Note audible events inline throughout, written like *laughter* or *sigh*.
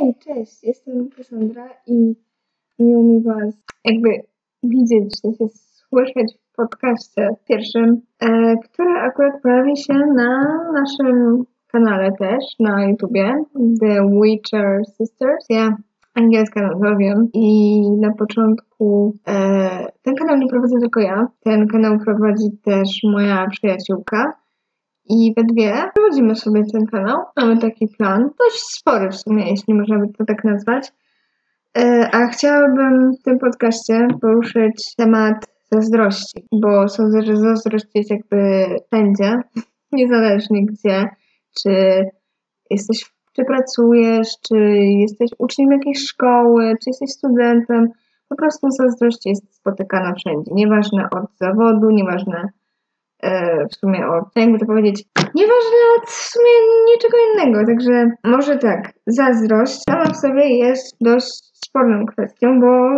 Hej, cześć, jestem Cassandra i miło mi Was jakby widzieć, w sensie słyszeć w podcaście pierwszym, e, który akurat pojawi się na naszym kanale też, na YouTubie, The Witcher Sisters. Ja angielska nazwa wiem i na początku e, ten kanał nie prowadzę tylko ja, ten kanał prowadzi też moja przyjaciółka i we dwie prowadzimy sobie ten kanał. Mamy taki plan, dość spory w sumie, jeśli można by to tak nazwać. E, a chciałabym w tym podcaście poruszyć temat zazdrości, bo sądzę, że zazdrość jest jakby wszędzie, *laughs* niezależnie gdzie, czy jesteś, czy pracujesz, czy jesteś uczniem jakiejś szkoły, czy jesteś studentem, po prostu zazdrość jest spotykana wszędzie, nieważne od zawodu, nieważne w sumie o, jakby to powiedzieć, nieważne od w sumie niczego innego. Także może tak, zazdrość sama w sobie jest dość sporną kwestią, bo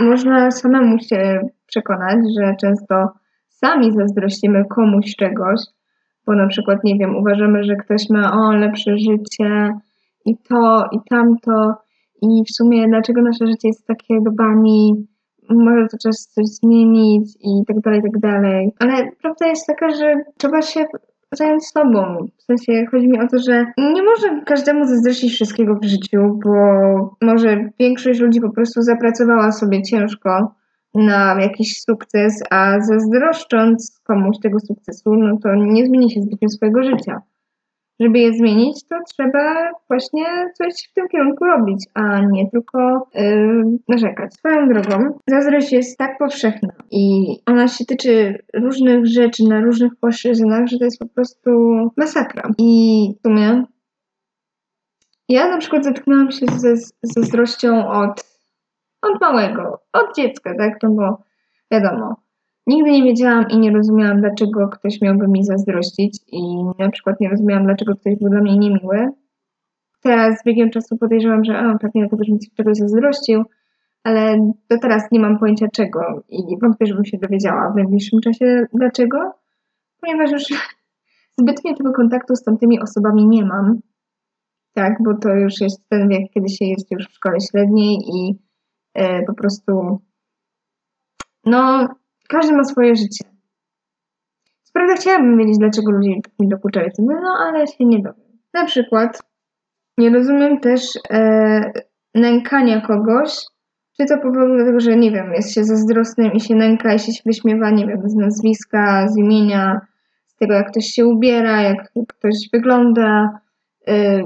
można samemu się przekonać, że często sami zazdrościmy komuś czegoś, bo na przykład, nie wiem, uważamy, że ktoś ma o lepsze życie i to, i tamto, i w sumie dlaczego nasze życie jest takie do bani, może to czas coś zmienić i tak dalej, i tak dalej. Ale prawda jest taka, że trzeba się zająć sobą. W sensie chodzi mi o to, że nie może każdemu zazdrościć wszystkiego w życiu, bo może większość ludzi po prostu zapracowała sobie ciężko na jakiś sukces, a zazdroszcząc komuś tego sukcesu, no to nie zmieni się zbytnio swojego życia żeby je zmienić, to trzeba właśnie coś w tym kierunku robić, a nie tylko yy, narzekać. Swoją drogą, zazdrość jest tak powszechna i ona się tyczy różnych rzeczy na różnych płaszczyznach, że to jest po prostu masakra. I w sumie ja na przykład zetknęłam się ze zazdrością od, od małego, od dziecka, tak? No bo wiadomo, Nigdy nie wiedziałam i nie rozumiałam, dlaczego ktoś miałby mi zazdrościć i na przykład nie rozumiałam, dlaczego ktoś był dla mnie niemiły. Teraz z biegiem czasu podejrzewam, że a, pewnie dlatego, że mi czegoś zazdrościł, ale do teraz nie mam pojęcia czego i wątpię, żebym się dowiedziała w najbliższym czasie dlaczego, ponieważ już *laughs* zbytnio tego kontaktu z tamtymi osobami nie mam. Tak, bo to już jest ten wiek, kiedy się jest już w szkole średniej i e, po prostu no każdy ma swoje życie. Prawda chciałabym wiedzieć, dlaczego ludzie mi dokuczają, no ale się nie dowiem. Na przykład nie rozumiem też e, nękania kogoś, czy to powodu tego, że nie wiem, jest się zazdrosnym i się nęka i się wyśmiewa, nie wiem, z nazwiska, z imienia, z tego jak ktoś się ubiera, jak ktoś wygląda. E,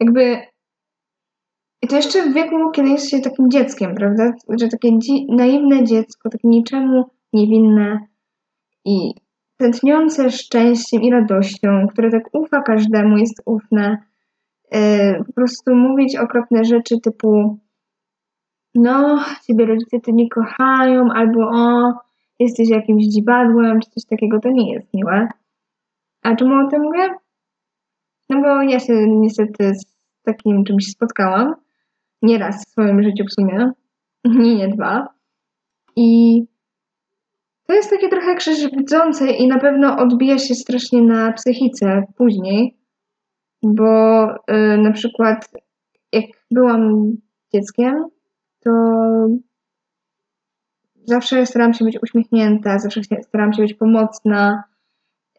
jakby i to jeszcze w wieku, kiedy jest się takim dzieckiem, prawda? Że takie naiwne dziecko, takie niczemu niewinne i tętniące szczęściem i radością, które tak ufa każdemu, jest ufne. Yy, po prostu mówić okropne rzeczy typu no, ciebie rodzice ty nie kochają, albo o, jesteś jakimś dziwadłem, czy coś takiego, to nie jest miłe. A czemu o tym mówię? No bo ja się niestety z takim czymś spotkałam nieraz w swoim życiu w sumie, nie, nie dwa. I to jest takie trochę krzywdzące i na pewno odbija się strasznie na psychice później, bo y, na przykład jak byłam dzieckiem, to zawsze starałam się być uśmiechnięta, zawsze starałam się być pomocna,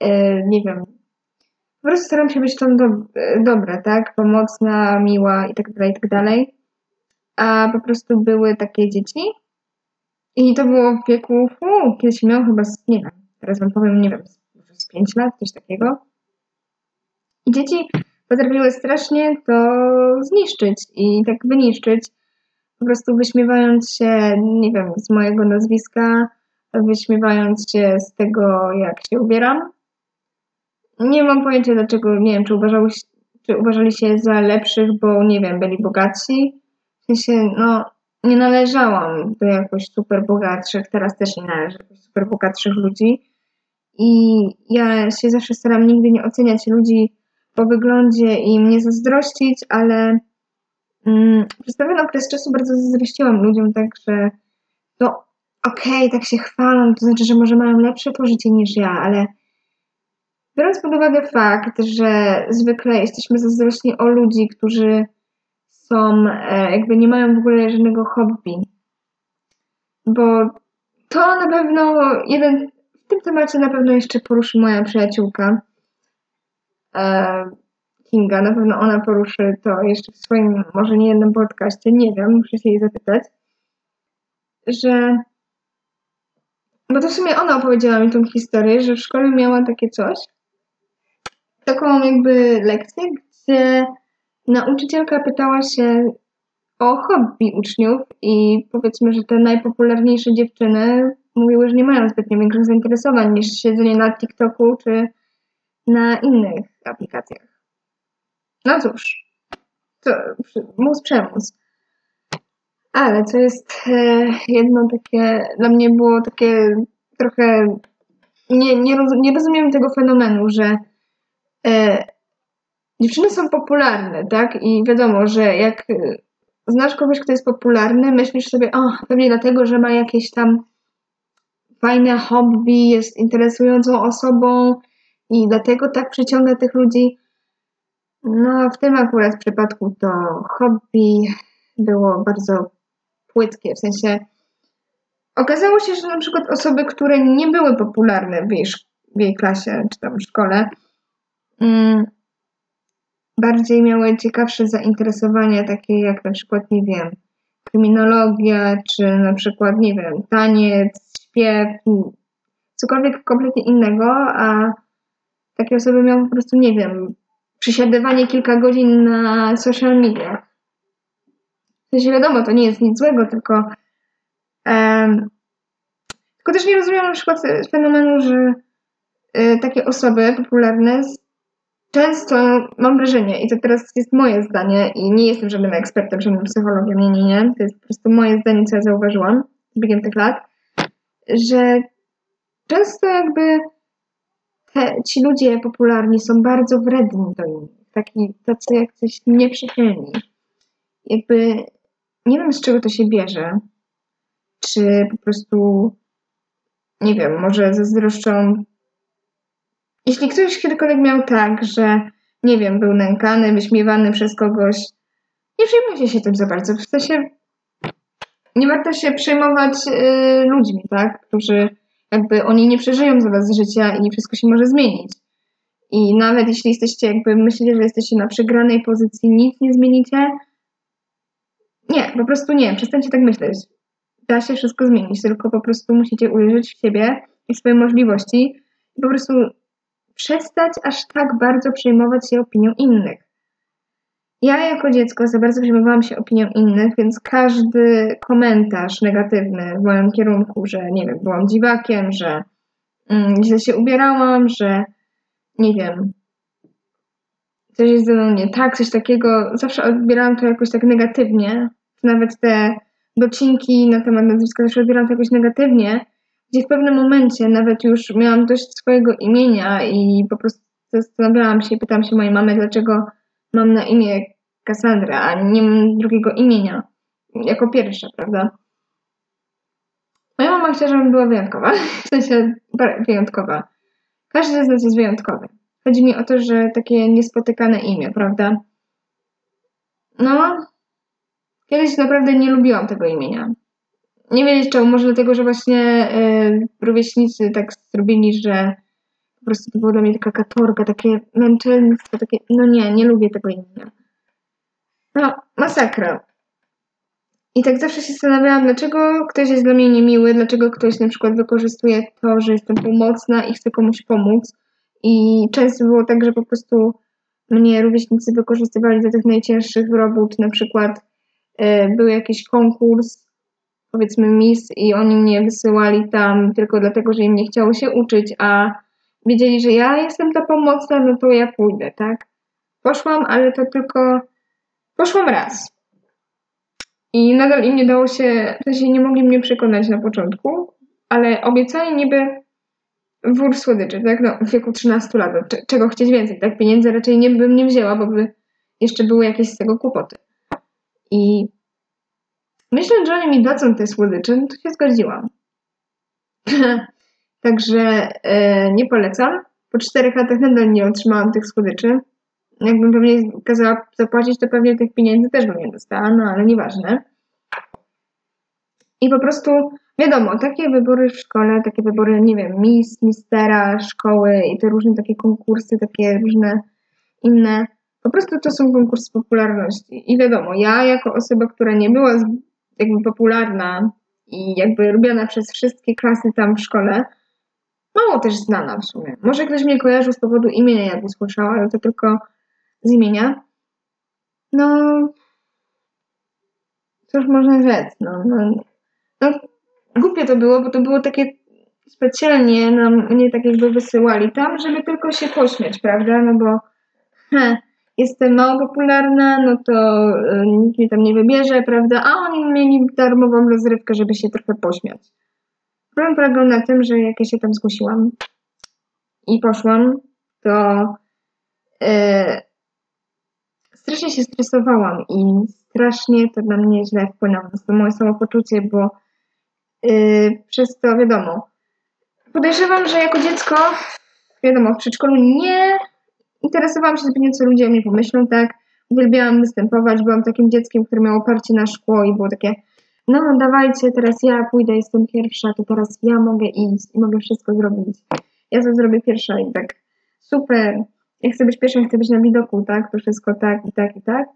y, nie wiem, po prostu staram się być tą do, dobra, tak? Pomocna, miła i tak dalej, i tak dalej a po prostu były takie dzieci. I to było w wieku, uu, kiedyś miał chyba, nie wiem, teraz wam powiem, nie wiem, z 5 lat, coś takiego. I dzieci potrafiły strasznie to zniszczyć i tak wyniszczyć, po prostu wyśmiewając się, nie wiem, z mojego nazwiska, wyśmiewając się z tego, jak się ubieram. Nie mam pojęcia dlaczego, nie wiem, czy, uważały, czy uważali się za lepszych, bo nie wiem, byli bogatsi, w sensie, no, nie należałam do jakoś super bogatszych, teraz też nie należę do super bogatszych ludzi. I ja się zawsze staram nigdy nie oceniać ludzi po wyglądzie i mnie zazdrościć, ale mm, przez pewien okres czasu bardzo zazdrościłam ludziom, tak że to okej, okay, tak się chwalą, to znaczy, że może mają lepsze pożycie niż ja, ale biorąc pod uwagę fakt, że zwykle jesteśmy zazdrośni o ludzi, którzy są, e, jakby nie mają w ogóle żadnego hobby, bo to na pewno jeden, w tym temacie na pewno jeszcze poruszy moja przyjaciółka e, Kinga, na pewno ona poruszy to jeszcze w swoim, może nie jednym podcaście, nie wiem, muszę się jej zapytać, że bo to w sumie ona opowiedziała mi tą historię, że w szkole miała takie coś, taką jakby lekcję, gdzie nauczycielka pytała się o hobby uczniów i powiedzmy, że te najpopularniejsze dziewczyny mówiły, że nie mają zbytnio większych zainteresowań niż siedzenie na TikToku czy na innych aplikacjach. No cóż, to mus przemus. Ale co jest e, jedno takie, dla mnie było takie trochę, nie, nie, roz, nie rozumiem tego fenomenu, że e, dziewczyny są popularne, tak? I wiadomo, że jak e, znasz kogoś, kto jest popularny, myślisz sobie, o, pewnie dlatego, że ma jakieś tam fajne hobby, jest interesującą osobą i dlatego tak przyciąga tych ludzi. No, w tym akurat przypadku to hobby było bardzo płytkie, w sensie okazało się, że na przykład osoby, które nie były popularne w jej, w jej klasie czy tam w szkole, mm, bardziej miały ciekawsze zainteresowania, takie jak na przykład, nie wiem, kryminologia, czy na przykład, nie wiem, taniec, śpiew, cokolwiek kompletnie innego, a takie osoby miały po prostu, nie wiem, przysiadywanie kilka godzin na social media. W sensie wiadomo, to nie jest nic złego, tylko um, tylko też nie rozumiem na przykład fenomenu, że y, takie osoby popularne często mam wrażenie, i to teraz jest moje zdanie, i nie jestem żadnym ekspertem, żadnym psychologiem, nie, nie, nie, to jest po prostu moje zdanie, co ja zauważyłam z biegiem tych lat, że często jakby te, ci ludzie popularni są bardzo wredni do innych, taki, tacy jak coś nieprzychylni. Jakby nie wiem z czego to się bierze, czy po prostu nie wiem, może zazdroszczą jeśli ktoś kiedykolwiek miał tak, że nie wiem, był nękany, wyśmiewany przez kogoś, nie przejmujcie się tym za bardzo. W sensie nie warto się przejmować y, ludźmi, tak? Którzy jakby oni nie przeżyją za was życia i wszystko się może zmienić. I nawet jeśli jesteście, jakby myślicie, że jesteście na przegranej pozycji, nic nie zmienicie. Nie, po prostu nie. Przestańcie tak myśleć. Da się wszystko zmienić, tylko po prostu musicie uwierzyć w siebie i swoje możliwości i po prostu przestać aż tak bardzo przejmować się opinią innych. Ja jako dziecko za bardzo przejmowałam się opinią innych, więc każdy komentarz negatywny w moim kierunku, że nie wiem, byłam dziwakiem, że mm, źle się ubierałam, że nie wiem, coś jest ze mną nie tak, coś takiego, zawsze odbierałam to jakoś tak negatywnie. Nawet te docinki na temat nazwiska zawsze odbierałam to jakoś negatywnie, gdzie w pewnym momencie nawet już miałam dość swojego imienia i po prostu zastanawiałam się, pytałam się mojej mamy, dlaczego mam na imię Cassandra, a nie mam drugiego imienia. Jako pierwsza, prawda? Moja mama chciała, żebym była wyjątkowa. *laughs* W sensie wyjątkowa. Każdy z nas jest wyjątkowy. Chodzi mi o to, że takie niespotykane imię, prawda? No, kiedyś naprawdę nie lubiłam tego imienia nie wiedzieć czemu, może dlatego, że właśnie y, rówieśnicy tak zrobili, że po prostu to było dla mnie taka katorga, takie męczelnictwo, takie, no nie, nie lubię tego imienia. No, masakra. I tak zawsze się zastanawiałam, dlaczego ktoś jest dla mnie niemiły, dlaczego ktoś na przykład wykorzystuje to, że jestem pomocna i chce komuś pomóc. I często było tak, że po prostu mnie rówieśnicy wykorzystywali do tych najcięższych robót, na przykład y, był jakiś konkurs powiedzmy mis i oni mnie wysyłali tam tylko dlatego, że im nie chciało się uczyć, a wiedzieli, że ja jestem ta pomocna, no to ja pójdę, tak? Poszłam, ale to tylko poszłam raz. I nadal im nie dało się, w sensie nie mogli mnie przekonać na początku, ale obiecali niby wór słodyczy, tak? No, w wieku 13 lat, no, czego chcieć więcej, tak? Pieniędzy raczej nie bym nie wzięła, bo by jeszcze były jakieś z tego kłopoty. I Myślę, że oni mi dadzą te słodycze, no to się zgodziłam. *laughs* Także e, nie polecam. po czterech latach nadal nie otrzymałam tych słodyczy. Jakbym pewnie kazała zapłacić, to pewnie tych pieniędzy też bym nie dostała, no ale nieważne. I po prostu, wiadomo, takie wybory w szkole, takie wybory, nie wiem, mis, mistera, szkoły i te różne takie konkursy, takie różne inne, po prostu to są konkursy popularności. I wiadomo, ja jako osoba, która nie była jakby popularna i jakby lubiana przez wszystkie klasy tam w szkole, mało też znana w sumie. Może ktoś mnie kojarzył z powodu imienia, jak usłyszała, ale to tylko z imienia. No, cóż można rzec, no, no, no głupie to było, bo to było takie specjalnie nam mnie tak jakby wysyłali tam, żeby tylko się pośmiać, prawda, no bo jestem mało popularna, no to y, nikt mnie tam nie wybierze, prawda, a oni mieli darmową rozrywkę, żeby się trochę pośmiać. Problem polegał na tym, że jak ja się tam zgłosiłam i poszłam, to yy, strasznie się stresowałam i strasznie to na mnie źle wpłynęło na moje samopoczucie, bo yy, przez to wiadomo, podejrzewam, że jako dziecko, wiadomo, w przedszkolu nie interesowałam się zbytnio, co ludzie mnie pomyślą, tak? Uwielbiałam występować, byłam takim dzieckiem, które miało oparcie na szkło i było takie no dawajcie, teraz ja pójdę, jestem pierwsza, to teraz ja mogę iść i mogę wszystko zrobić. Ja to zrobię pierwsza i tak super, ja chcę być pierwsza, chcę być na widoku, tak, to wszystko tak i tak i tak.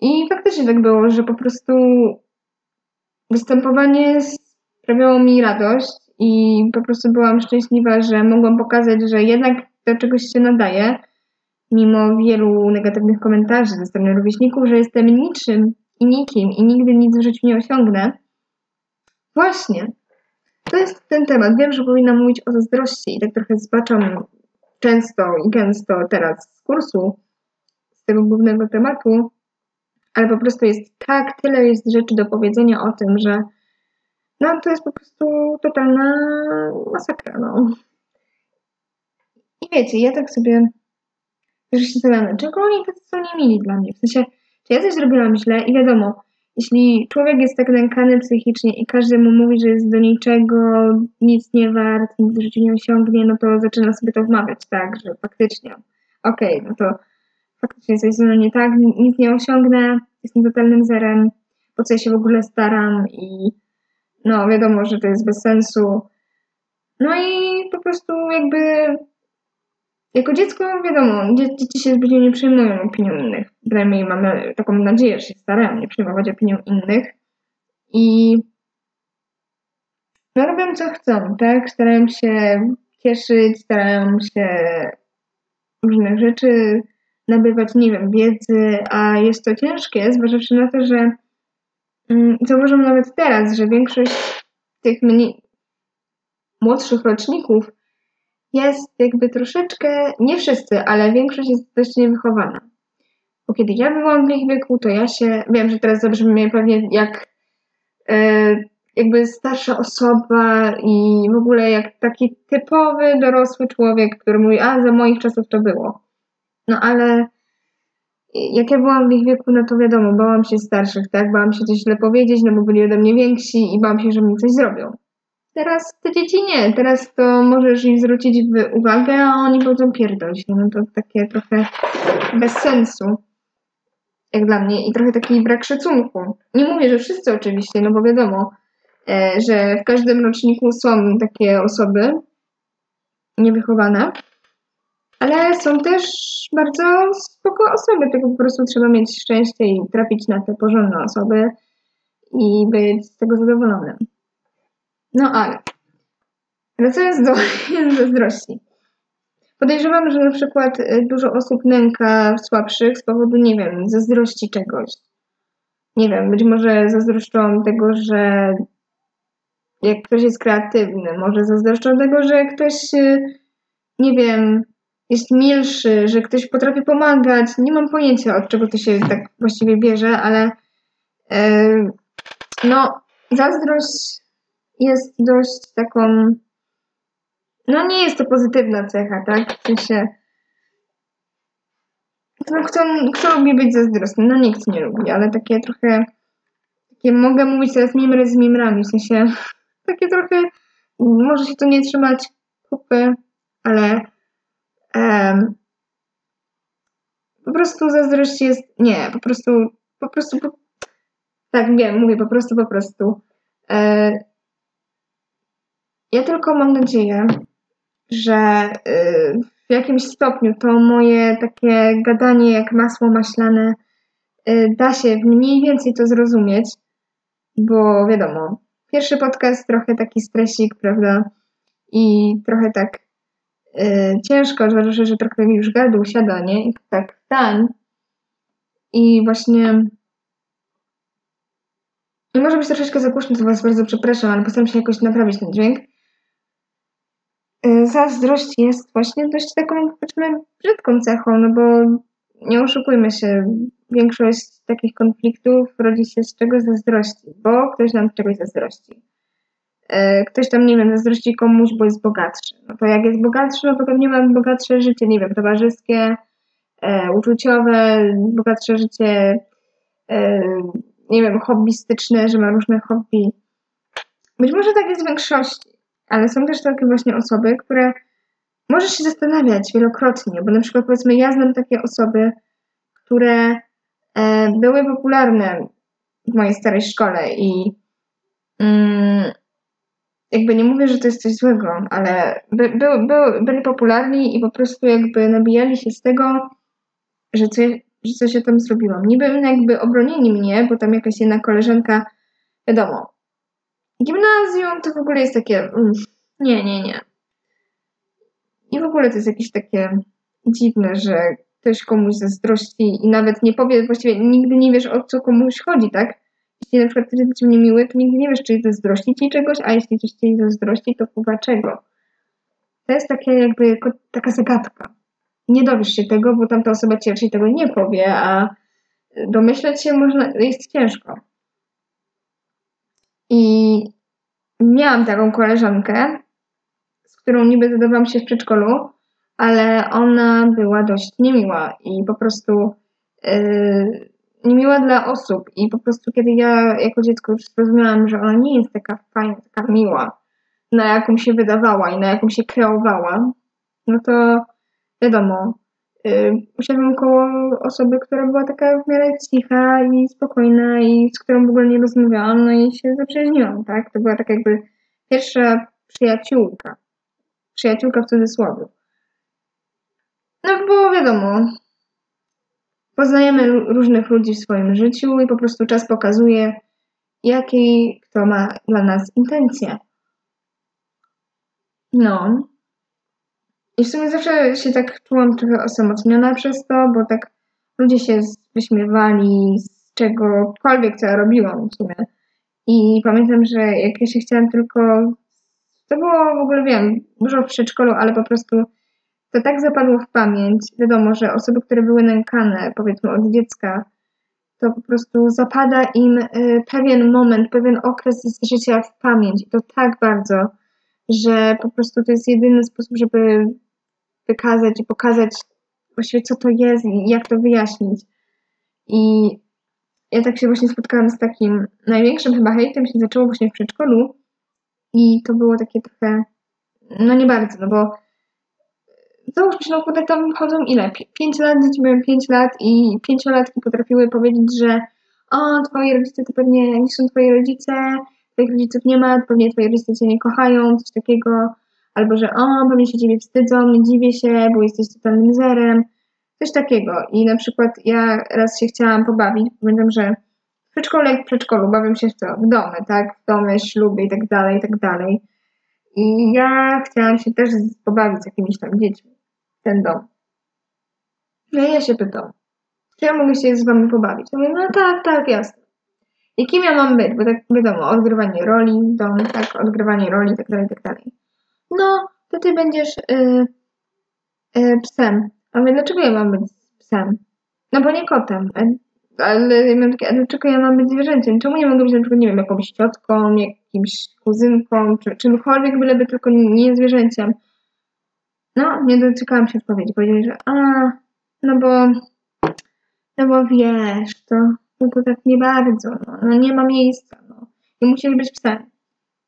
I faktycznie tak było, że po prostu występowanie sprawiało mi radość i po prostu byłam szczęśliwa, że mogłam pokazać, że jednak do czegoś się nadaje, mimo wielu negatywnych komentarzy ze strony rówieśników, że jestem niczym i nikim i nigdy nic w życiu nie osiągnę. Właśnie. To jest ten temat. Wiem, że powinnam mówić o zazdrości i tak trochę zbaczam często i gęsto teraz z kursu, z tego głównego tematu, ale po prostu jest tak, tyle jest rzeczy do powiedzenia o tym, że no to jest po prostu totalna masakra, no. Wiecie, ja tak sobie już się zastanawiam, czego oni tacy są niemili dla mnie, w sensie czy ja coś zrobiłam źle i wiadomo, jeśli człowiek jest tak nękany psychicznie i każdy mu mówi, że jest do niczego, nic nie wart, nic w życiu nie osiągnie, no to zaczyna sobie to wmawiać, tak, że faktycznie, okej, okay, no to faktycznie coś ze mną nie tak, nic nie osiągnę, jestem totalnym zerem, po co ja się w ogóle staram i no wiadomo, że to jest bez sensu. No i po prostu jakby jako dziecko, wiadomo, dzieci się zbytnio nie przejmują opinią innych. Przynajmniej mamy taką nadzieję, że się starają nie przejmować opinią innych. I no robią co chcą, tak? Starają się cieszyć, starają się różnych rzeczy nabywać, nie wiem, wiedzy, a jest to ciężkie, zważywszy na to, że mm, zauważam nawet teraz, że większość tych mniej młodszych roczników jest jakby troszeczkę, nie wszyscy, ale większość jest dość niewychowana. Bo kiedy ja byłam w ich wieku, to ja się, wiem, że teraz zabrzmi pewnie jak e, jakby starsza osoba i w ogóle jak taki typowy dorosły człowiek, który mówi, a za moich czasów to było. No ale jak ja byłam w ich wieku, no to wiadomo, bałam się starszych, tak? Bałam się coś źle powiedzieć, no bo byli ode mnie więksi i bałam się, że mi coś zrobią. Teraz te dzieci nie. Teraz to możesz im zwrócić uwagę, a oni powiedzą pierdol się. No to takie trochę bez sensu. Jak dla mnie. I trochę taki brak szacunku. Nie mówię, że wszyscy oczywiście, no bo wiadomo, e, że w każdym roczniku są takie osoby niewychowane. Ale są też bardzo spoko osoby, tylko po prostu trzeba mieć szczęście i trafić na te porządne osoby i być z tego zadowolonym. No ale wracając do *laughs* zazdrości. Podejrzewam, że na przykład y, dużo osób nęka słabszych z powodu, nie wiem, zazdrości czegoś. Nie wiem, być może zazdroszczą tego, że jak ktoś jest kreatywny, może zazdroszczą tego, że ktoś, y, nie wiem, jest milszy, że ktoś potrafi pomagać. Nie mam pojęcia, od czego to się tak właściwie bierze, ale yy, no, zazdrość jest dość taką. No nie jest to pozytywna cecha, tak? W sensie. No, kto, kto lubi być zazdrosny? No nikt nie lubi, ale takie trochę. Takie mogę mówić teraz mimry z mimrami, w sensie. *laughs* Takie trochę. Może się to nie trzymać kupy, ale po prostu zazdrość jest, nie, po prostu, po prostu, po, tak wiem, mówię po prostu, po prostu. E, ja tylko mam nadzieję, że y, w jakimś stopniu to moje takie gadanie jak masło maślane y, da się mniej więcej to zrozumieć, bo wiadomo, pierwszy podcast trochę taki stresik, prawda? I trochę tak y, ciężko, że, że trochę już gardło siada, nie? I tak tań. I właśnie i może być troszeczkę zagłośno, to Was bardzo przepraszam, ale postaram się jakoś naprawić ten dźwięk. Y, zazdrość jest właśnie dość taką, powiedzmy, brzydką cechą, no bo nie oszukujmy się, większość takich konfliktów rodzi się z czegoś zazdrości, bo ktoś nam czegoś zazdrości. Y, ktoś tam, nie wiem, zazdrości komuś, bo jest bogatszy. No to jak jest bogatszy, no to pewnie ma bogatsze życie, nie wiem, towarzyskie, e, uczuciowe, bogatsze życie, nie wiem, hobbystyczne, że ma różne hobby. Być może tak jest w większości, ale są też takie właśnie osoby, które możesz się zastanawiać wielokrotnie, bo na przykład powiedzmy ja znam takie osoby, które e, były popularne w mojej starej szkole i mm, jakby nie mówię, że to jest coś złego, ale by, by, by, byli popularni i po prostu jakby nabijali się z tego, że coś, że coś ja tam zrobiłam. Niby jakby obronili mnie, bo tam jakaś jedna koleżanka, wiadomo, Gimnazjum to w ogóle jest takie. Mm, nie, nie, nie. I w ogóle to jest jakieś takie dziwne, że ktoś komuś zazdrości i nawet nie powie, właściwie nigdy nie wiesz o co komuś chodzi, tak? Jeśli na przykład ktoś jest ci niemiły, to nigdy nie wiesz, czy zazdrości ci czegoś, a jeśli coś ci zazdrości, to chyba czego. To jest takie jakby taka zagadka. Nie dowiesz się tego, bo tamta osoba ci raczej tego nie powie, a domyśleć się można, jest ciężko. I miałam taką koleżankę, z którą niby zadawałam się w przedszkolu, ale ona była dość niemiła i po prostu yy, niemiła dla osób. I po prostu, kiedy ja jako dziecko już zrozumiałam, że ona nie jest taka fajna, taka miła, na jaką się wydawała i na jaką się kreowała, no to wiadomo, usiadłam koło osoby, która była taka w miarę cicha i spokojna i z którą w ogóle nie rozmawiałam, no i się zaprzyjaźniłam, tak? To była tak jakby pierwsza przyjaciółka. Przyjaciółka w cudzysłowie. No bo wiadomo, poznajemy różnych ludzi w swoim życiu i po prostu czas pokazuje, jakiej kto ma dla nas intencje. No, i w sumie zawsze się tak czułam trochę osamotniona przez to, bo tak ludzie się wyśmiewali z czegokolwiek, co ja robiłam w sumie. I pamiętam, że jak ja się chciałam tylko. To było w ogóle, wiem, dużo w przedszkolu, ale po prostu to tak zapadło w pamięć. Wiadomo, że osoby, które były nękane, powiedzmy od dziecka, to po prostu zapada im y, pewien moment, pewien okres z życia w pamięć. I to tak bardzo, że po prostu to jest jedyny sposób, żeby wykazać i pokazać właściwie co to jest i jak to wyjaśnić. I ja tak się właśnie spotkałam z takim największym chyba hejtem się zaczęło właśnie w przedszkolu i to było takie trochę, no nie bardzo, no bo załóżmy się, no kurde, tam chodzą ile? Pięć lat, dzieci mają pięć lat i pięciolatki potrafiły powiedzieć, że o, twoi rodzice to pewnie nie są twoi rodzice, twoich rodziców nie ma, pewnie twoi rodzice cię nie kochają, coś takiego albo że o, pewnie się ciebie wstydzą, dziwię się, bo jesteś totalnym zerem, coś takiego. I na przykład ja raz się chciałam pobawić, pamiętam, że w przedszkolu jak w przedszkolu bawię się w co? W domy, tak? W domy, śluby i tak dalej, i tak dalej. I ja chciałam się też pobawić z jakimiś tam dziećmi ten dom. No i ja się pytam, czy ja mogę się z wami pobawić? Ja mówię, no tak, tak, jasne. I kim ja mam być? Bo tak wiadomo, odgrywanie roli, dom, tak, odgrywanie roli, tak dalej, tak dalej no, to ty będziesz yy, yy, psem. A my dlaczego ja mam być psem? No bo nie kotem. Ale ja mam takie, a dlaczego ja mam być zwierzęciem? Czemu nie mogę być na przykład, nie wiem, jakąś ciotką, jakimś kuzynką, czy czymkolwiek, byleby tylko nie zwierzęciem? No, nie doczekałam się odpowiedzi. Powiedzieli, że a, no bo, no bo wiesz, to, no to tak nie bardzo, no, no nie ma miejsca, no. I musisz być psem.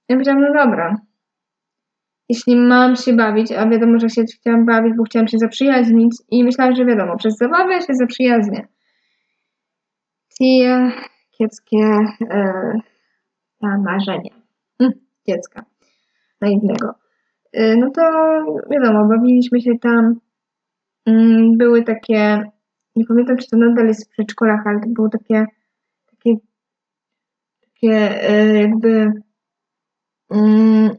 Ja powiedziałam, no dobra, jeśli mam się bawić, a wiadomo, że się chciałam bawić, bo chciałam się zaprzyjaźnić i myślałam, że wiadomo, przez zabawę się zaprzyjaźnię. Tie kiepskie e, marzenia hm, dziecka naiwnego. E, no to wiadomo, bawiliśmy się tam. Mm, były takie, nie pamiętam czy to nadal jest w przedszkolach, ale to były takie, takie, takie e, jakby mm,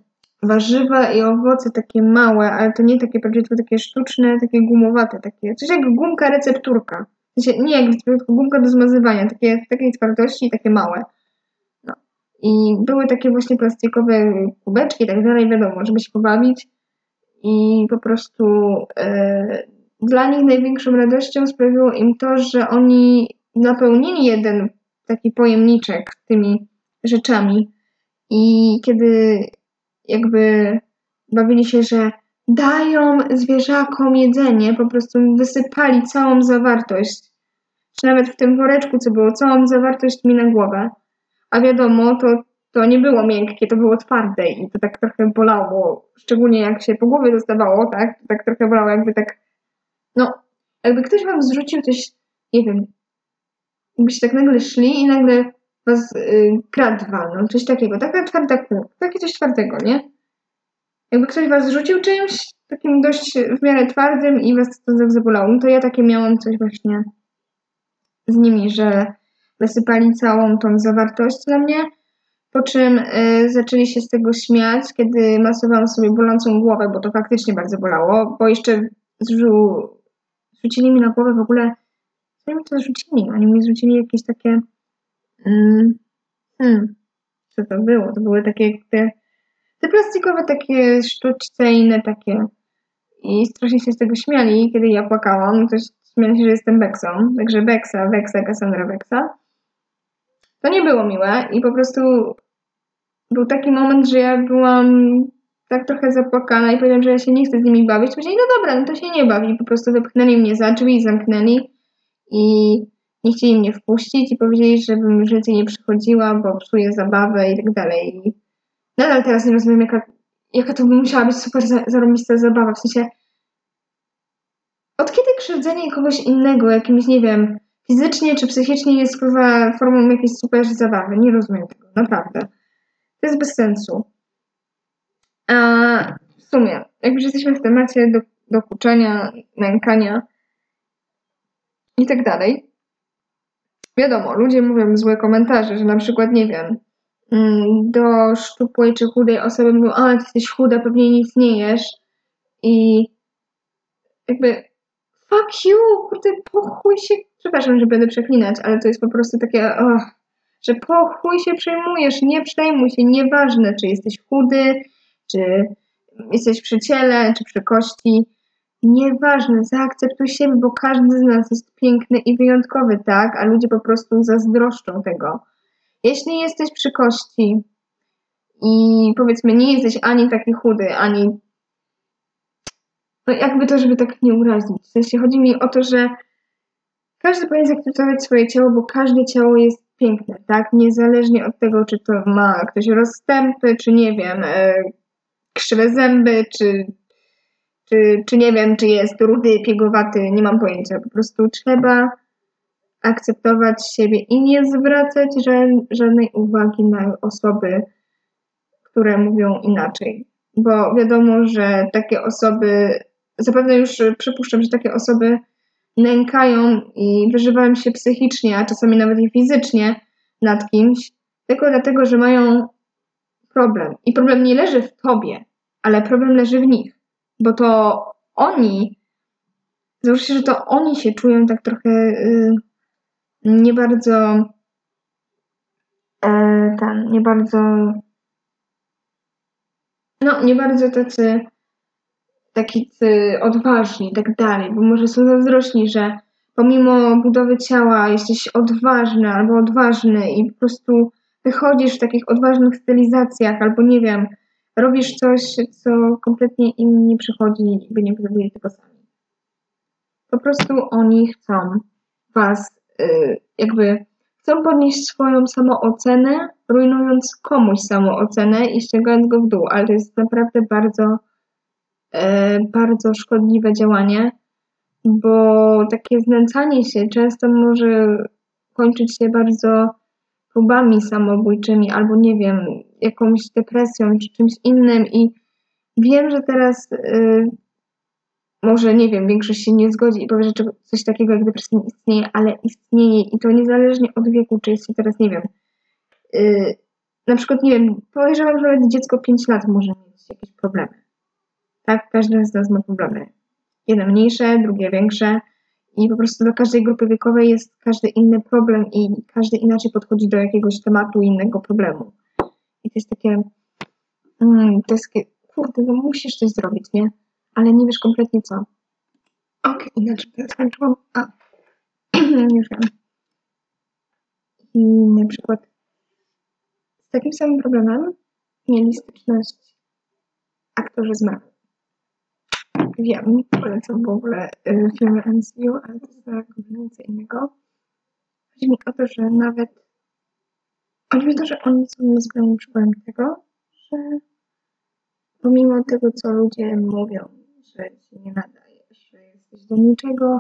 warzywa i owoce takie małe, ale to nie takie prawdziwe, tylko takie sztuczne, takie gumowate, takie, coś jak gumka recepturka. W sensie, nie jak tylko gumka do zmazywania, takie, takiej twardości i takie małe. No. I były takie właśnie plastikowe kubeczki i tak dalej, wiadomo, żeby się pobawić. I po prostu e, dla nich największą radością sprawiło im to, że oni napełnili jeden taki pojemniczek tymi rzeczami. I kiedy jakby bawili się, że dają zwierzakom jedzenie, po prostu wysypali całą zawartość, czy nawet w tym woreczku, co było, całą zawartość mi na głowę. A wiadomo, to, to nie było miękkie, to było twarde i to tak trochę bolało, szczególnie jak się po głowie dostawało, tak? To tak trochę bolało, jakby tak, no, jakby ktoś wam zrzucił coś, nie wiem, jakbyście tak nagle szli i nagle was y, kradł walną, coś takiego, taka twarda kół, takie coś twardego, nie? Jakby ktoś was rzucił czymś takim dość w miarę twardym i was to zabolało, no to ja takie miałam coś właśnie z nimi, że wysypali całą tą zawartość na mnie, po czym y, zaczęli się z tego śmiać, kiedy masowałam sobie bolącą głowę, bo to faktycznie bardzo bolało, bo jeszcze zrzu, zrzucili mi na głowę w ogóle, co mi to zrzucili? Oni mi zrzucili jakieś takie hmm, co to było? To były takie te, te plastikowe takie sztuczce takie i strasznie się z tego śmiali, kiedy ja płakałam, to śmiali się, że jestem Beksą, także Beksa, Beksa, Cassandra Beksa. To nie było miłe i po prostu był taki moment, że ja byłam tak trochę zapłakana i powiedziałam, że ja się nie chcę z nimi bawić. Powiedzieli, no dobra, no to się nie bawi. Po prostu wypchnęli mnie za drzwi zamknęli i nie chcieli mnie wpuścić i powiedzieli, żebym więcej nie przychodziła, bo psuję zabawę i tak dalej. I nadal teraz nie rozumiem, jaka, jaka to by musiała być super zarobista zabawa. W sensie, od kiedy krzywdzenie kogoś innego, jakimś, nie wiem, fizycznie czy psychicznie jest kurwa formą jakiejś super zabawy? Nie rozumiem tego, naprawdę. To jest bez sensu. A w sumie, jak już jesteśmy w temacie do, dokuczenia, nękania i tak dalej, wiadomo, ludzie mówią złe komentarze, że na przykład, nie wiem, mm, do szczupłej czy chudej osoby mówią, a ty jesteś chuda, pewnie nic nie jesz i jakby fuck you, kurde, pochuj się, przepraszam, że będę przeklinać, ale to jest po prostu takie, oh, że pochuj się przejmujesz, nie przejmuj się, nieważne, czy jesteś chudy, czy jesteś przy ciele, czy przy kości, Nieważne, zaakceptuj siebie, bo każdy z nas jest piękny i wyjątkowy, tak? A ludzie po prostu zazdroszczą tego. Jeśli jesteś przy kości i powiedzmy nie jesteś ani taki chudy, ani no jakby to, żeby tak nie urazić. W sensie chodzi mi o to, że każdy powinien zaakceptować swoje ciało, bo każde ciało jest piękne, tak? Niezależnie od tego, czy to ma ktoś rozstępy, czy nie wiem, e, krzywe zęby, czy czy, czy nie wiem, czy jest rudy, piegowaty, nie mam pojęcia. Po prostu trzeba akceptować siebie i nie zwracać żadnej uwagi na osoby, które mówią inaczej. Bo wiadomo, że takie osoby, zapewne już przypuszczam, że takie osoby nękają i wyżywają się psychicznie, a czasami nawet i fizycznie nad kimś, tylko dlatego, że mają problem. I problem nie leży w tobie, ale problem leży w nich bo to oni, załóżcie, że to oni się czują tak trochę y, nie bardzo y, ten, nie bardzo no, nie bardzo tacy takicy odważni i tak dalej, bo może są zazdrośni, że pomimo budowy ciała jesteś odważny albo odważny i po prostu wychodzisz w takich odważnych stylizacjach, albo nie wiem, robisz coś, co kompletnie im nie przychodzi, by nie zrobili tego sami. Po prostu oni chcą was y, jakby chcą podnieść swoją samoocenę, rujnując komuś samoocenę i ściągając go w dół, ale to jest naprawdę bardzo, e, bardzo szkodliwe działanie, bo takie znęcanie się często może kończyć się bardzo próbami samobójczymi albo nie wiem, jakąś depresją czy czymś innym i wiem, że teraz y, może, nie wiem, większość się nie zgodzi i powie, że coś takiego jak depresja nie istnieje, ale istnieje i to niezależnie od wieku, czy jest teraz, nie wiem, yy, na przykład, nie wiem, podejrzewam, że nawet dziecko 5 lat może mieć jakieś problemy. Tak, każdy z nas ma problemy. Jedne mniejsze, drugie większe i po prostu do każdej grupy wiekowej jest każdy inny problem i każdy inaczej podchodzi do jakiegoś tematu, innego problemu. To jest takie, to jest takie, kurde, no musisz coś zrobić, nie? ale nie wiesz kompletnie co. Okej, okay, inaczej teraz skończyłam. A, *clears throat* już wiem. I na przykład z takim samym problemem mieli styczność aktorzy z Marvel. Wiem, polecam w ogóle y, filmy MCU, ale to jest nic innego. Chodzi mi o to, że nawet o to, że oni są niezbędnym przykładem tego, że pomimo tego, co ludzie mówią, że się nie nadajesz, że jesteś do niczego,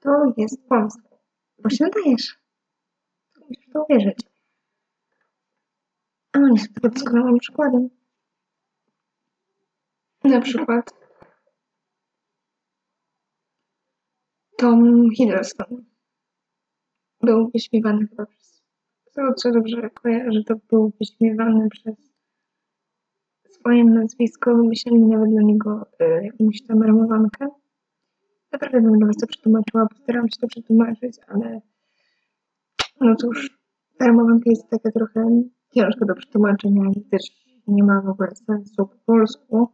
to jest kłamstwo. Bo się nadajesz. Musisz to uwierzyć. A oni są tego doskonałym przykładem. Na przykład Tom Hiddleston był wyśmiewany chyba przez, z tego co dobrze kojarzę, to był wyśmiewany przez swoje nazwisko, wymyślili nawet dla niego y, jakąś tam ramowankę. Naprawdę bym dla was to przetłumaczyła, postaram się to przetłumaczyć, ale no cóż, ta ramowanka jest taka trochę ciężka do przetłumaczenia i też nie ma w ogóle sensu po polsku.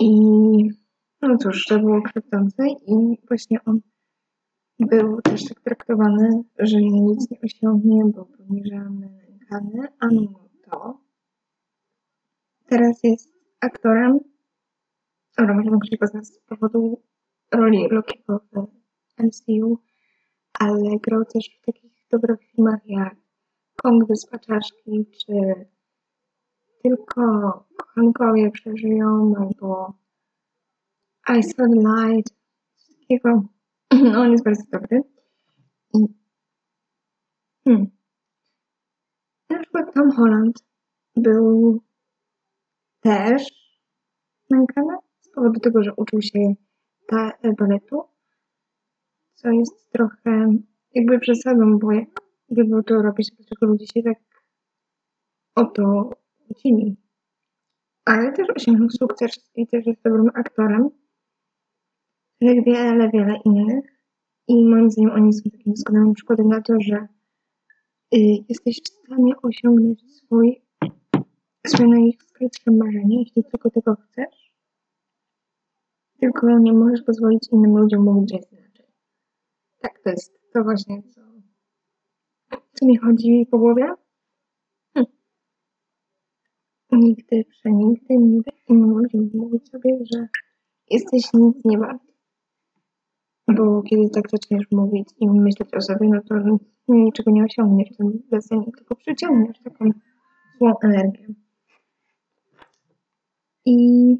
I no cóż, to było krzywdzące i właśnie on był też tak traktowany, że nic nie osiągnie, był poniżany, nękany, a mimo to Teraz jest aktorem. Dobra, może mogli go znać z powodu roli Lokiego w MCU, ale grał też w takich dobrych filmach jak Kong Wyspa Czaszki, czy Tylko kochankowie przeżyją, albo I Saw Light, coś takiego. *laughs* No, on jest bardzo dobry. Hmm. Na przykład Tom Holland był też nękana z powodu tego, że uczył się ta, baletu, co jest trochę jakby przesadą, bo gdyby to robić, dlaczego ludzie się tak o to kłócili. Ale też osiągnął sukces i też jest dobrym aktorem. Jak wiele, wiele innych. I moim zdaniem oni są takim doskonałym przykładem na to, że y, jesteś w stanie osiągnąć swój Spełniaj ich skrytsze marzenie, jeśli tylko tego chcesz. Tylko nie możesz pozwolić innym ludziom mówić, inaczej. Tak, to jest to właśnie, co, co mi chodzi po głowie. Hm. Nigdy, przenigdy nie daj innym ludziom mówić sobie, że jesteś nic nie wart. Bo kiedy tak zaczniesz mówić i myśleć o sobie, no to niczego nie osiągniesz w tym basenie, tylko przyciągniesz taką złą energię. I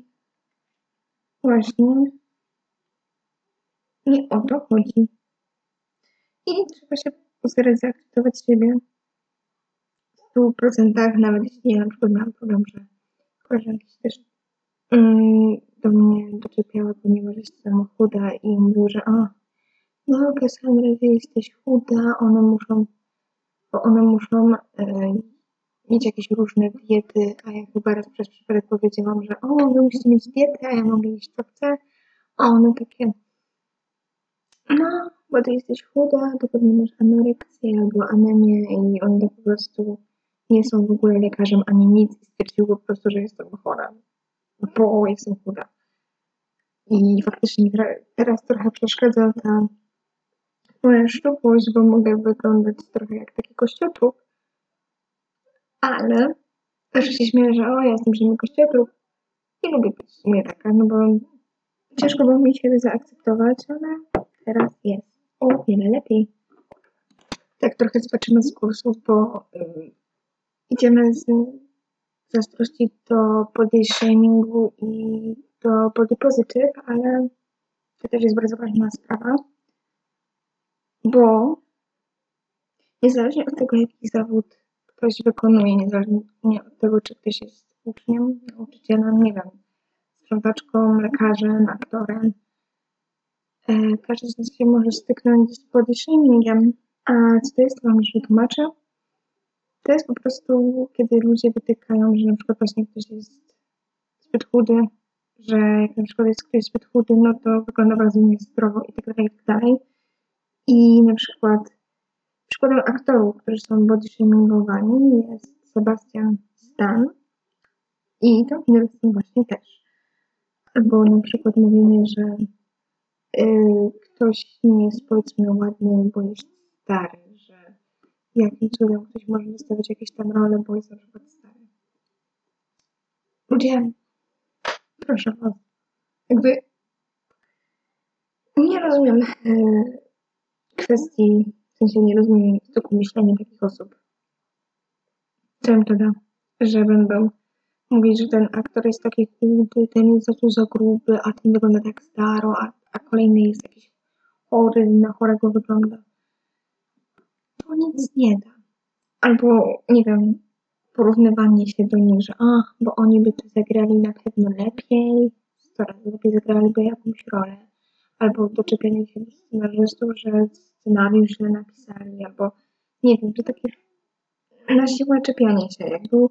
właśnie nie o to chodzi. I trzeba się postarać zaakceptować siebie w 100%, nawet jeśli ja na przykład miałam problem, że koleżanki się też do mnie doczepiały, ponieważ jestem chuda i mówiły, że o, no Cassandra, ty jesteś chuda, one muszą, bo one muszą e, mieć jakieś różne diety, a ja chyba raz przez przypadek powiedziałam, że o, wy musicie mieć dietę, a ja mogę jeść co chcę. A one takie, no, bo ty jesteś chuda, to pewnie masz anoreksję albo anemię i one po prostu nie są w ogóle lekarzem ani nic i stwierdziły po prostu, że jestem chora, bo jestem chuda. I faktycznie teraz trochę przeszkadza ta moja szczupłość, bo mogę wyglądać trochę jak taki kościotrup, ale też się śmieję, że o, ja jestem żadnym kościotrup i lubię być sumie taka, no bo ciężko było mi siebie zaakceptować, ale teraz jest o wiele lepiej. Tak trochę zobaczymy z kursu, bo y, idziemy z zazdrości do body shamingu i do body positive, ale to też jest bardzo ważna sprawa, bo niezależnie od tego, jaki zawód ktoś wykonuje, niezależnie od tego, czy ktoś jest uczniem, nauczycielem, nie wiem, sprzątaczką, lekarzem, aktorem, e, każdy z nas się może styknąć z body shamingiem. A co to jest, to wam już wytłumaczę. To jest po prostu, kiedy ludzie wytykają, że na przykład właśnie ktoś jest zbyt chudy, że jak na przykład jest ktoś zbyt chudy, no to wygląda bardzo niezdrowo i tak dalej, i tak dalej. I na przykład przykładem aktorów, którzy są body shamingowani jest Sebastian Stan i Tom Hiddleston właśnie też. Albo na przykład mówienie, że y, ktoś nie jest powiedzmy ładny, bo jest stary, jakim cudem ktoś może wystawiać jakieś tam role, bo jest na przykład stary. Ludzie, proszę was, jakby nie rozumiem yy, kwestii, w sensie nie rozumiem stoku myślenia takich osób. Co im to da? Że będą mówić, że ten aktor jest taki chudy, ten jest za tu za gruby, a ten wygląda tak staro, a, a kolejny jest jakiś chory, na chorego wygląda to nic nie da. Albo, nie wiem, porównywanie się do nich, że a, bo oni by to zagrali na pewno lepiej, sto razy lepiej zagraliby jakąś rolę. Albo doczepianie się do scenarzystów, że scenariusz źle napisali, albo nie wiem, to takie na siłę czepianie się. Jak był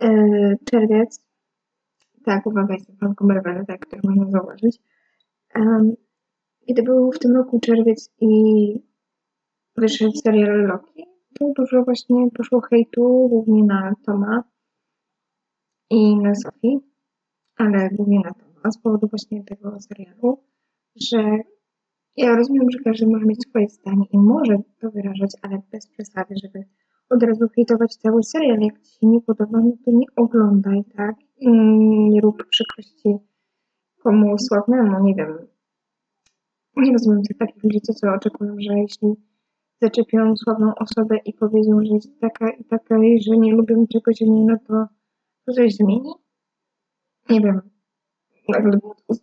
yy, czerwiec, tak, uwaga, jestem fanką Marvela, tak, który można zauważyć. Um, kiedy był w tym roku czerwiec i wyszedł serial Loki, to dużo właśnie poszło hejtu, głównie na Toma i na Sophie, ale głównie na Toma, z powodu właśnie tego serialu, że ja rozumiem, że każdy może mieć swoje zdanie i może to wyrażać, ale bez przesady, żeby od razu hejtować cały serial. Jak ci się nie podoba, no to nie oglądaj, tak? Nie rób przykrości komu sławnemu, nie wiem. Nie rozumiem tych takich ludzi, co, co oczekują, że jeśli zaczepią sławną osobę i powiedzą, że jest taka i taka i że nie lubią czegoś o niej, no to, coś zmieni? Nie wiem. Nagle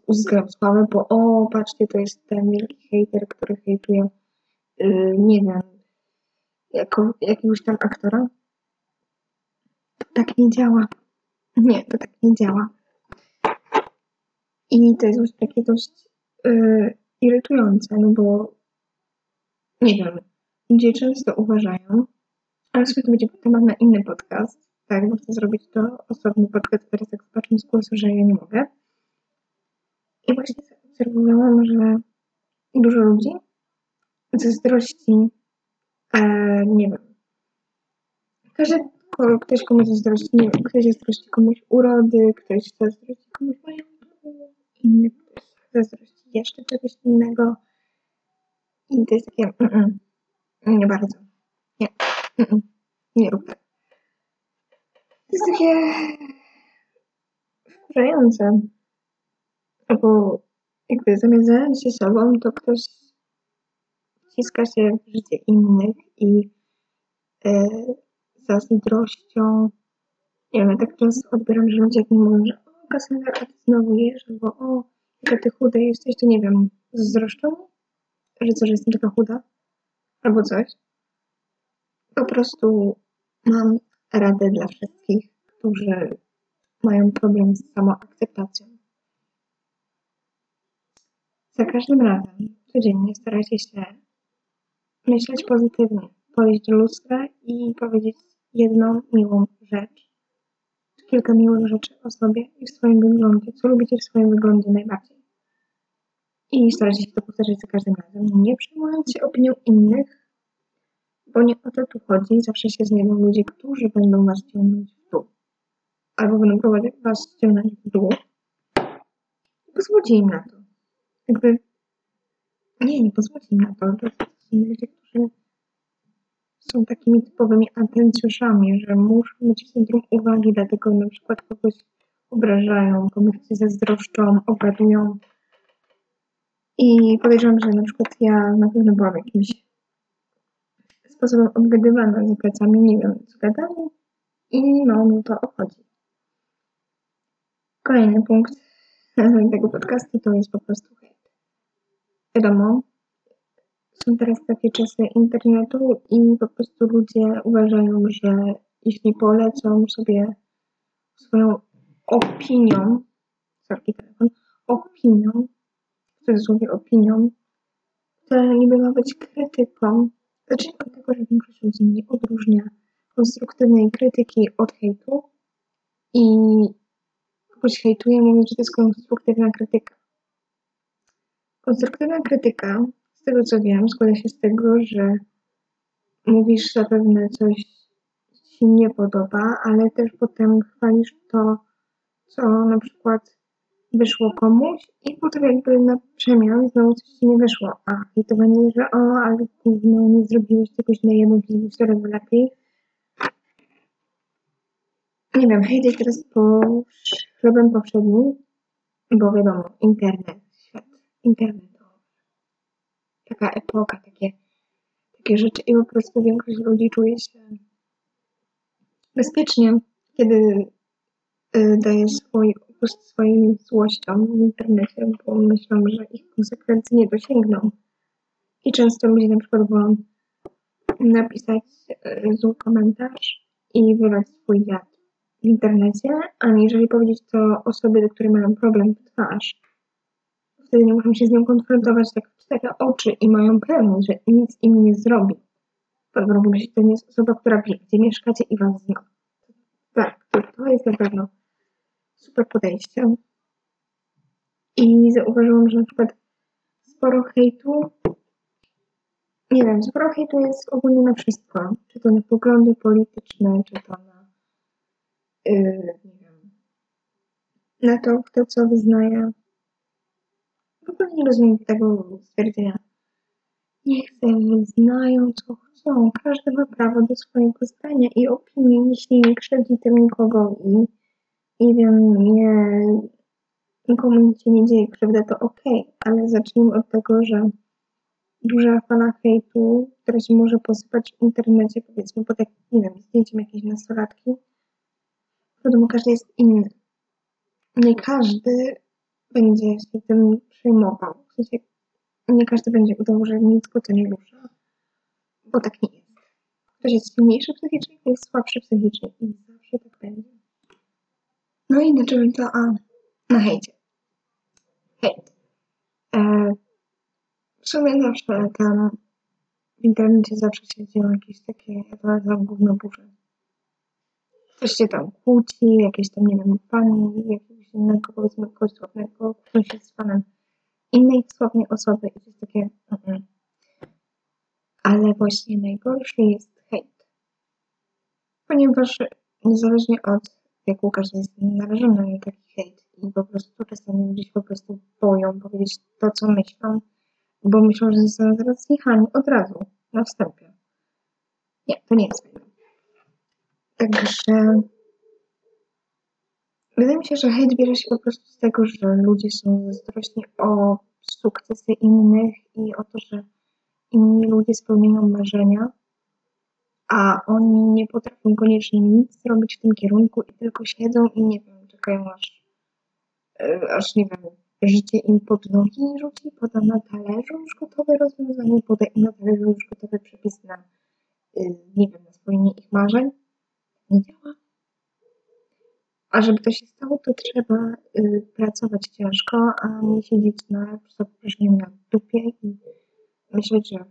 uzyskałem sławę, bo o, patrzcie, to jest ten wielki hater, który hejtuje, yy, nie wiem, jako, jakiegoś tam aktora. To tak nie działa. Nie, to tak nie działa. I to jest właśnie takie dość yy, irytujące, no bo nie wiem, Ludzie często uważają, ale sobie to będzie temat na inny podcast, tak, bo chcę zrobić to osobny podcast, teraz tak zobaczę z głosu, że ja nie mogę. I właśnie zaobserwowałam, że dużo ludzi zazdrości, e, nie wiem, każdy, ktoś komuś zazdrości, nie wiem, ktoś zazdrości komuś urody, ktoś zazdrości komuś majątku, inny ktoś zazdrości jeszcze czegoś innego. I to jest takie, mm -mm. Nie bardzo. Nie. Nie rób tak. To jest takie wkurzające. Albo jakby zamiast zająć się sobą, to ktoś wciska się w życie innych i e, zazdrością. Nie wiem, tak często odbieram, że ludzie mi mówią, że o, Kassandra, a ty znowu jesz, albo o, jaka ty chuda jesteś, to nie wiem, zazdroszczą? Że co, że jestem taka chuda? Albo coś. Po prostu mam radę dla wszystkich, którzy mają problem z samoakceptacją. Za każdym razem, codziennie starajcie się myśleć pozytywnie, podejść do lustra i powiedzieć jedną miłą rzecz, kilka miłych rzeczy o sobie i w swoim wyglądzie, co lubicie w swoim wyglądzie najbardziej. I starajcie się to powtarzać za każdym razem, nie przejmując się opinią innych, bo nie o to tu chodzi. Zawsze się znajdą ludzie, którzy będą was ciągnąć w dół. Albo będą próbować was ciągnąć w dół. Pozwólcie im na to. Jakby... Nie, nie pozwólcie im na to. To są ludzie, którzy są takimi typowymi atencjuszami, że muszą być w centrum uwagi, dlatego na przykład kogoś obrażają, komuś zazdroszczą, obradują I podejrzewam, że na przykład ja na pewno byłam jakimś sposobem obgadywana za plecami, nie wiem co gadali i mało mi to obchodzi. Kolejny punkt *laughs* tego podcastu to jest po prostu hejt. Wiadomo, są teraz takie czasy internetu i po prostu ludzie uważają, że jeśli polecą sobie swoją opinią, sorry, telefon, opinią, w cudzysłowie opinią, to niby ma być krytyką. Zacznijmy od tego, że większość ludzi nie odróżnia konstruktywnej krytyki od hejtu i kogoś hejtuje, mówiąc, że to jest konstruktywna krytyka. Konstruktywna krytyka, z tego co wiem, składa się z tego, że mówisz zapewne coś ci nie podoba, ale też potem chwalisz to, co na przykład wyszło komuś i potem jakby na przemian znowu coś ci nie wyszło. A hejtowanie, że o, ale no, nie zrobiłeś tego źle, ja bym zrobił 4 razy lepiej. Nie wiem, jest teraz po chlebem powszednim, bo wiadomo, internet, świat internetowy. Taka epoka, takie, takie rzeczy i po prostu większość ludzi czuje się bezpiecznie, kiedy y, daje swój upust swoim złościom w internecie, bo myślą, że ich konsekwencje nie dosięgną. I często ludzie na przykład wolą napisać y, zły komentarz i wylać swój jad w internecie, aniżeli powiedzieć to osobie, do której mają problem w twarz. Wtedy nie muszą się z nią konfrontować tak w cztery oczy i mają pewność, że nic im nie zrobi. Podwórko że to nie jest osoba, która wie, gdzie mieszkacie i was zna. Tak, to, to jest na pewno super podejście. I zauważyłam, że na przykład sporo hejtu, nie wiem, sporo hejtu jest ogólnie na wszystko. Czy to na poglądy polityczne, czy to na yy, nie wiem, na to, kto co wyznaje. W ogóle nie rozumiem tego stwierdzenia. Niech sobie wyznają, co chcą. Każdy ma prawo do swojego zdania i opinii, jeśli nie krzywdzi tym nikogo i nie wiem, nie, nikomu nic się nie dzieje, krzywda to ok, ale zacznijmy od tego, że duża fala hejtu, która się może posypać w internecie, powiedzmy pod, jak, nie wiem, zdjęciem jakiejś nastolatki, wiadomo, każdy jest inny. Nie każdy będzie się tym przejmował. W sensie, nie każdy będzie udawał, że nic go to nie rusza, bo tak nie jest. Ktoś jest silniejszy psychicznie, ktoś jest słabszy psychicznie i zawsze tak będzie. No i zaczęły to a, na hejcie. Hejt. E, w sumie zawsze tam w internecie zawsze się dzieją jakieś takie, ja to nazywam gówno burze Coś się tam kłóci, jakieś tam, nie wiem, pani jakiegoś innego, powiedzmy, kogoś sławnego, ktoś jest fanem innej sławnej osoby i to jest takie mm. Ale właśnie najgorszy jest hejt. Ponieważ niezależnie od wieku każdy jest narażony na taki hejt i po prostu czasami ludzie się po prostu boją powiedzieć to, co myślą, bo myślą, że zostaną zaraz zjechani od razu, na wstępie. Nie, to nie jest fajne. Także wydaje mi się, że hejt bierze się po prostu z tego, że ludzie są zazdrośni o sukcesy innych i o to, że inni ludzie spełniają marzenia, a oni nie potrafią koniecznie nic zrobić w tym kierunku i tylko siedzą i nie wiem, czekają aż, e, aż nie wiem, życie im pod nogi rzuci, poda na talerzu już gotowe rozwiązanie, poda im na talerzu już gotowy przepis na, y, nie wiem, na spełnienie ich marzeń nie działa. A żeby to się stało, to trzeba y, pracować ciężko, a nie siedzieć na przepraszam na dupie i myśleć, że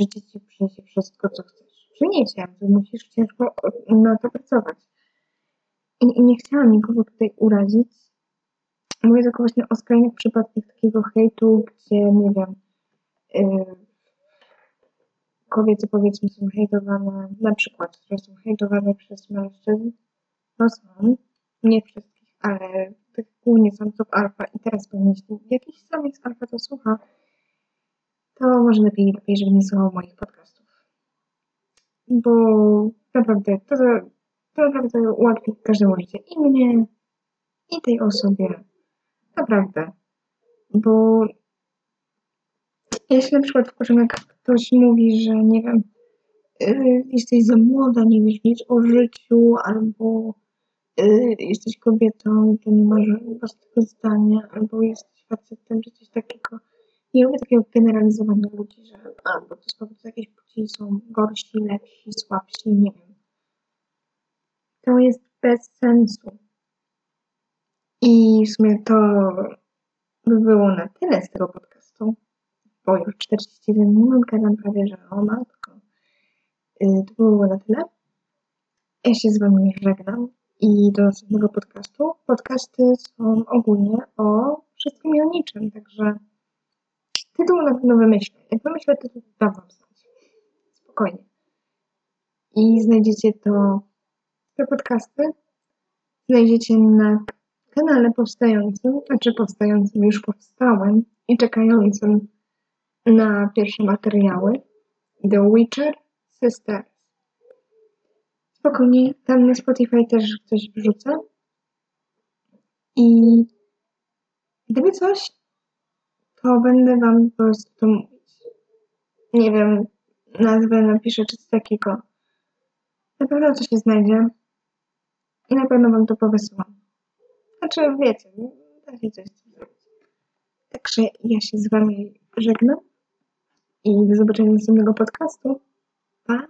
życie ci przyniesie wszystko, co chcesz. Przyniesie, to musisz ciężko na to pracować. I, I, nie chciałam nikogo tutaj urazić. Mówię tylko właśnie o skrajnych przypadkach takiego hejtu, gdzie, nie wiem, y, kobiety powiedzmy są hejtowane, na przykład, że są hejtowane przez mężczyzn, no są, nie wszystkich, ale tak głównie samców alfa i teraz pewnie jeśli jakiś samiec alfa to słucha, to może lepiej, lepiej, żeby nie słuchał moich podcastów. Bo naprawdę to, to naprawdę ułatwi każdemu życie i mnie, i tej osobie. Naprawdę. Bo się na przykład wkurzam, jak ktoś mówi, że nie wiem, yy, jesteś za młoda, nie wiesz nic o życiu, albo yy, jesteś kobietą, to nie masz własnego zdania, albo jesteś facetem, czy coś takiego. Nie lubię takiego generalizowania ludzi, że albo to z powodu jakiejś płci są gorsi, lepsi, słabsi, nie wiem. To jest bez sensu. I w sumie to by było na tyle z tego podcastu, bo już 41 minut gadam prawie, że o matko. Yy, to było na tyle. Ja się z Wami żegnam i do następnego podcastu. Podcasty są ogólnie o wszystkim i o niczym, także tytuł na pewno wymyślę. Jak wymyślę tytuł, dam Wam znać. Spokojnie. I znajdziecie to, te podcasty znajdziecie na kanale powstającym, znaczy powstającym już powstałym i czekającym na pierwsze materiały The Witcher Sisters. Spokojnie, tam na Spotify też coś wrzucę. I gdyby coś, to będę Wam po prostu mówić. Nie wiem, nazwę napiszę czy coś takiego. Na pewno coś się znajdzie i na pewno Wam to powysyłam. Znaczy, wiecie, da się coś zrobić. Także ja się z Wami żegnam i do zobaczenia następnego podcastu. Pa!